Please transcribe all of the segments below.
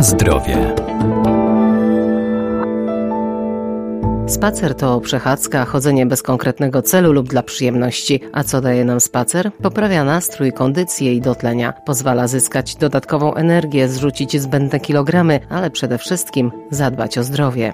Zdrowie. Spacer to przechadzka, chodzenie bez konkretnego celu lub dla przyjemności. A co daje nam spacer? Poprawia nastrój, kondycję i dotlenia. Pozwala zyskać dodatkową energię, zrzucić zbędne kilogramy, ale przede wszystkim zadbać o zdrowie.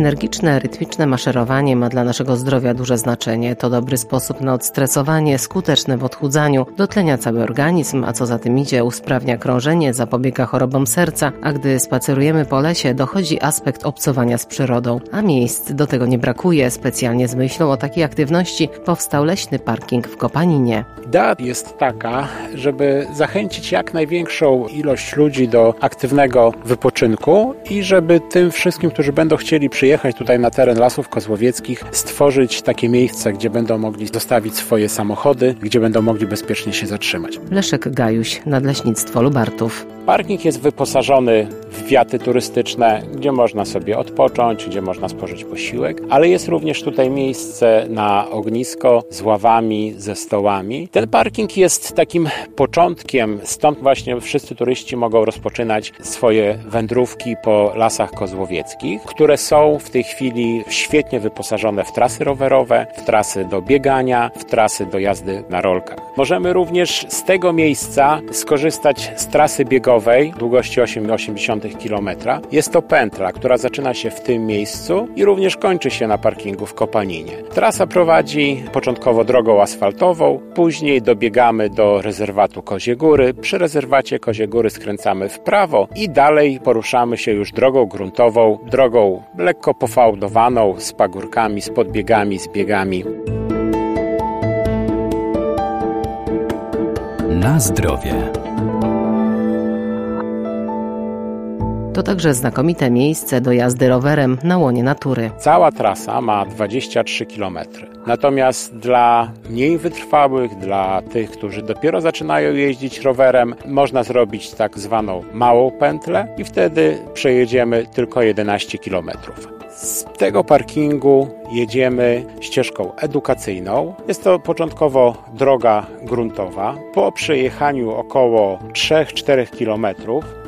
Energiczne, rytmiczne maszerowanie ma dla naszego zdrowia duże znaczenie. To dobry sposób na odstresowanie, skuteczne w odchudzaniu, dotlenia cały organizm, a co za tym idzie, usprawnia krążenie, zapobiega chorobom serca, a gdy spacerujemy po lesie, dochodzi aspekt obcowania z przyrodą. A miejsc do tego nie brakuje. Specjalnie z myślą o takiej aktywności powstał leśny parking w Kopaninie. Idea jest taka, żeby zachęcić jak największą ilość ludzi do aktywnego wypoczynku i żeby tym wszystkim, którzy będą chcieli przyjechać przyjechać tutaj na teren Lasów Kozłowieckich, stworzyć takie miejsce, gdzie będą mogli zostawić swoje samochody, gdzie będą mogli bezpiecznie się zatrzymać. Leszek Gajuś, Nadleśnictwo Lubartów. Parking jest wyposażony w wiaty turystyczne, gdzie można sobie odpocząć, gdzie można spożyć posiłek, ale jest również tutaj miejsce na ognisko z ławami, ze stołami. Ten parking jest takim początkiem, stąd właśnie wszyscy turyści mogą rozpoczynać swoje wędrówki po lasach kozłowieckich, które są w tej chwili świetnie wyposażone w trasy rowerowe, w trasy do biegania, w trasy do jazdy na rolkach. Możemy również z tego miejsca skorzystać z trasy biegowej długości 8,8 km. Jest to pętla, która zaczyna się w tym miejscu i również kończy się na parkingu w Kopaninie. Trasa prowadzi początkowo drogą asfaltową, później dobiegamy do rezerwatu Kozie Góry. Przy rezerwacie Kozie Góry skręcamy w prawo i dalej poruszamy się już drogą gruntową, drogą lekko pofałdowaną, z pagórkami, z podbiegami, z biegami. Na zdrowie. To także znakomite miejsce do jazdy rowerem na łonie natury. Cała trasa ma 23 km. Natomiast dla mniej wytrwałych, dla tych, którzy dopiero zaczynają jeździć rowerem, można zrobić tak zwaną małą pętlę i wtedy przejedziemy tylko 11 km. Z tego parkingu jedziemy ścieżką edukacyjną. Jest to początkowo droga gruntowa. Po przejechaniu około 3-4 km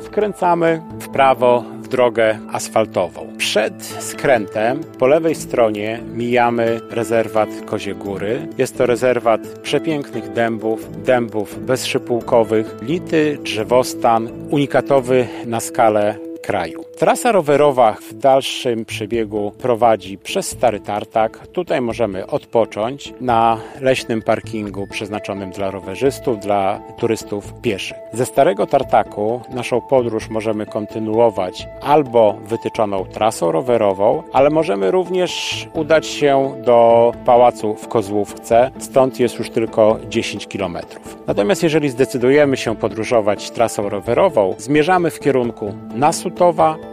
skręcamy prawo w drogę asfaltową. Przed skrętem po lewej stronie mijamy rezerwat Kozie Góry. Jest to rezerwat przepięknych dębów, dębów bezszypułkowych, lity drzewostan, unikatowy na skalę kraju. Trasa rowerowa w dalszym przebiegu prowadzi przez Stary Tartak. Tutaj możemy odpocząć na leśnym parkingu przeznaczonym dla rowerzystów, dla turystów pieszych. Ze Starego Tartaku naszą podróż możemy kontynuować albo wytyczoną trasą rowerową, ale możemy również udać się do pałacu w Kozłówce. Stąd jest już tylko 10 km. Natomiast jeżeli zdecydujemy się podróżować trasą rowerową, zmierzamy w kierunku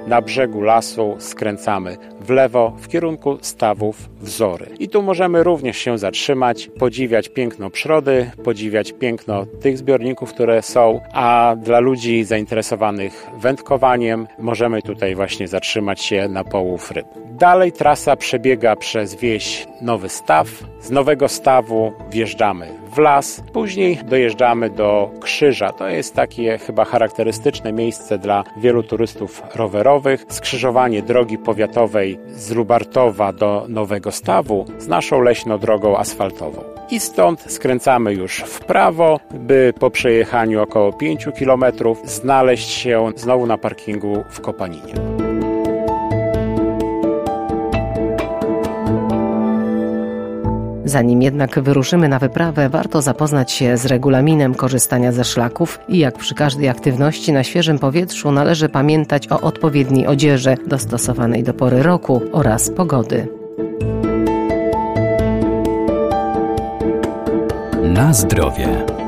Na brzegu lasu skręcamy w lewo w kierunku stawów wzory. I tu możemy również się zatrzymać, podziwiać piękno przyrody, podziwiać piękno tych zbiorników, które są, a dla ludzi zainteresowanych wędkowaniem możemy tutaj właśnie zatrzymać się na połów ryb. Dalej trasa przebiega przez wieś Nowy Staw. Z Nowego Stawu wjeżdżamy w las, później dojeżdżamy do Krzyża. To jest takie chyba charakterystyczne miejsce dla wielu turystów rowerowych. Skrzyżowanie drogi powiatowej z Lubartowa do Nowego Stawu z naszą leśną drogą asfaltową. I stąd skręcamy już w prawo, by po przejechaniu około 5 km znaleźć się znowu na parkingu w Kopaninie. Zanim jednak wyruszymy na wyprawę, warto zapoznać się z regulaminem korzystania ze szlaków i jak przy każdej aktywności na świeżym powietrzu należy pamiętać o odpowiedniej odzieży dostosowanej do pory roku oraz pogody. Na zdrowie.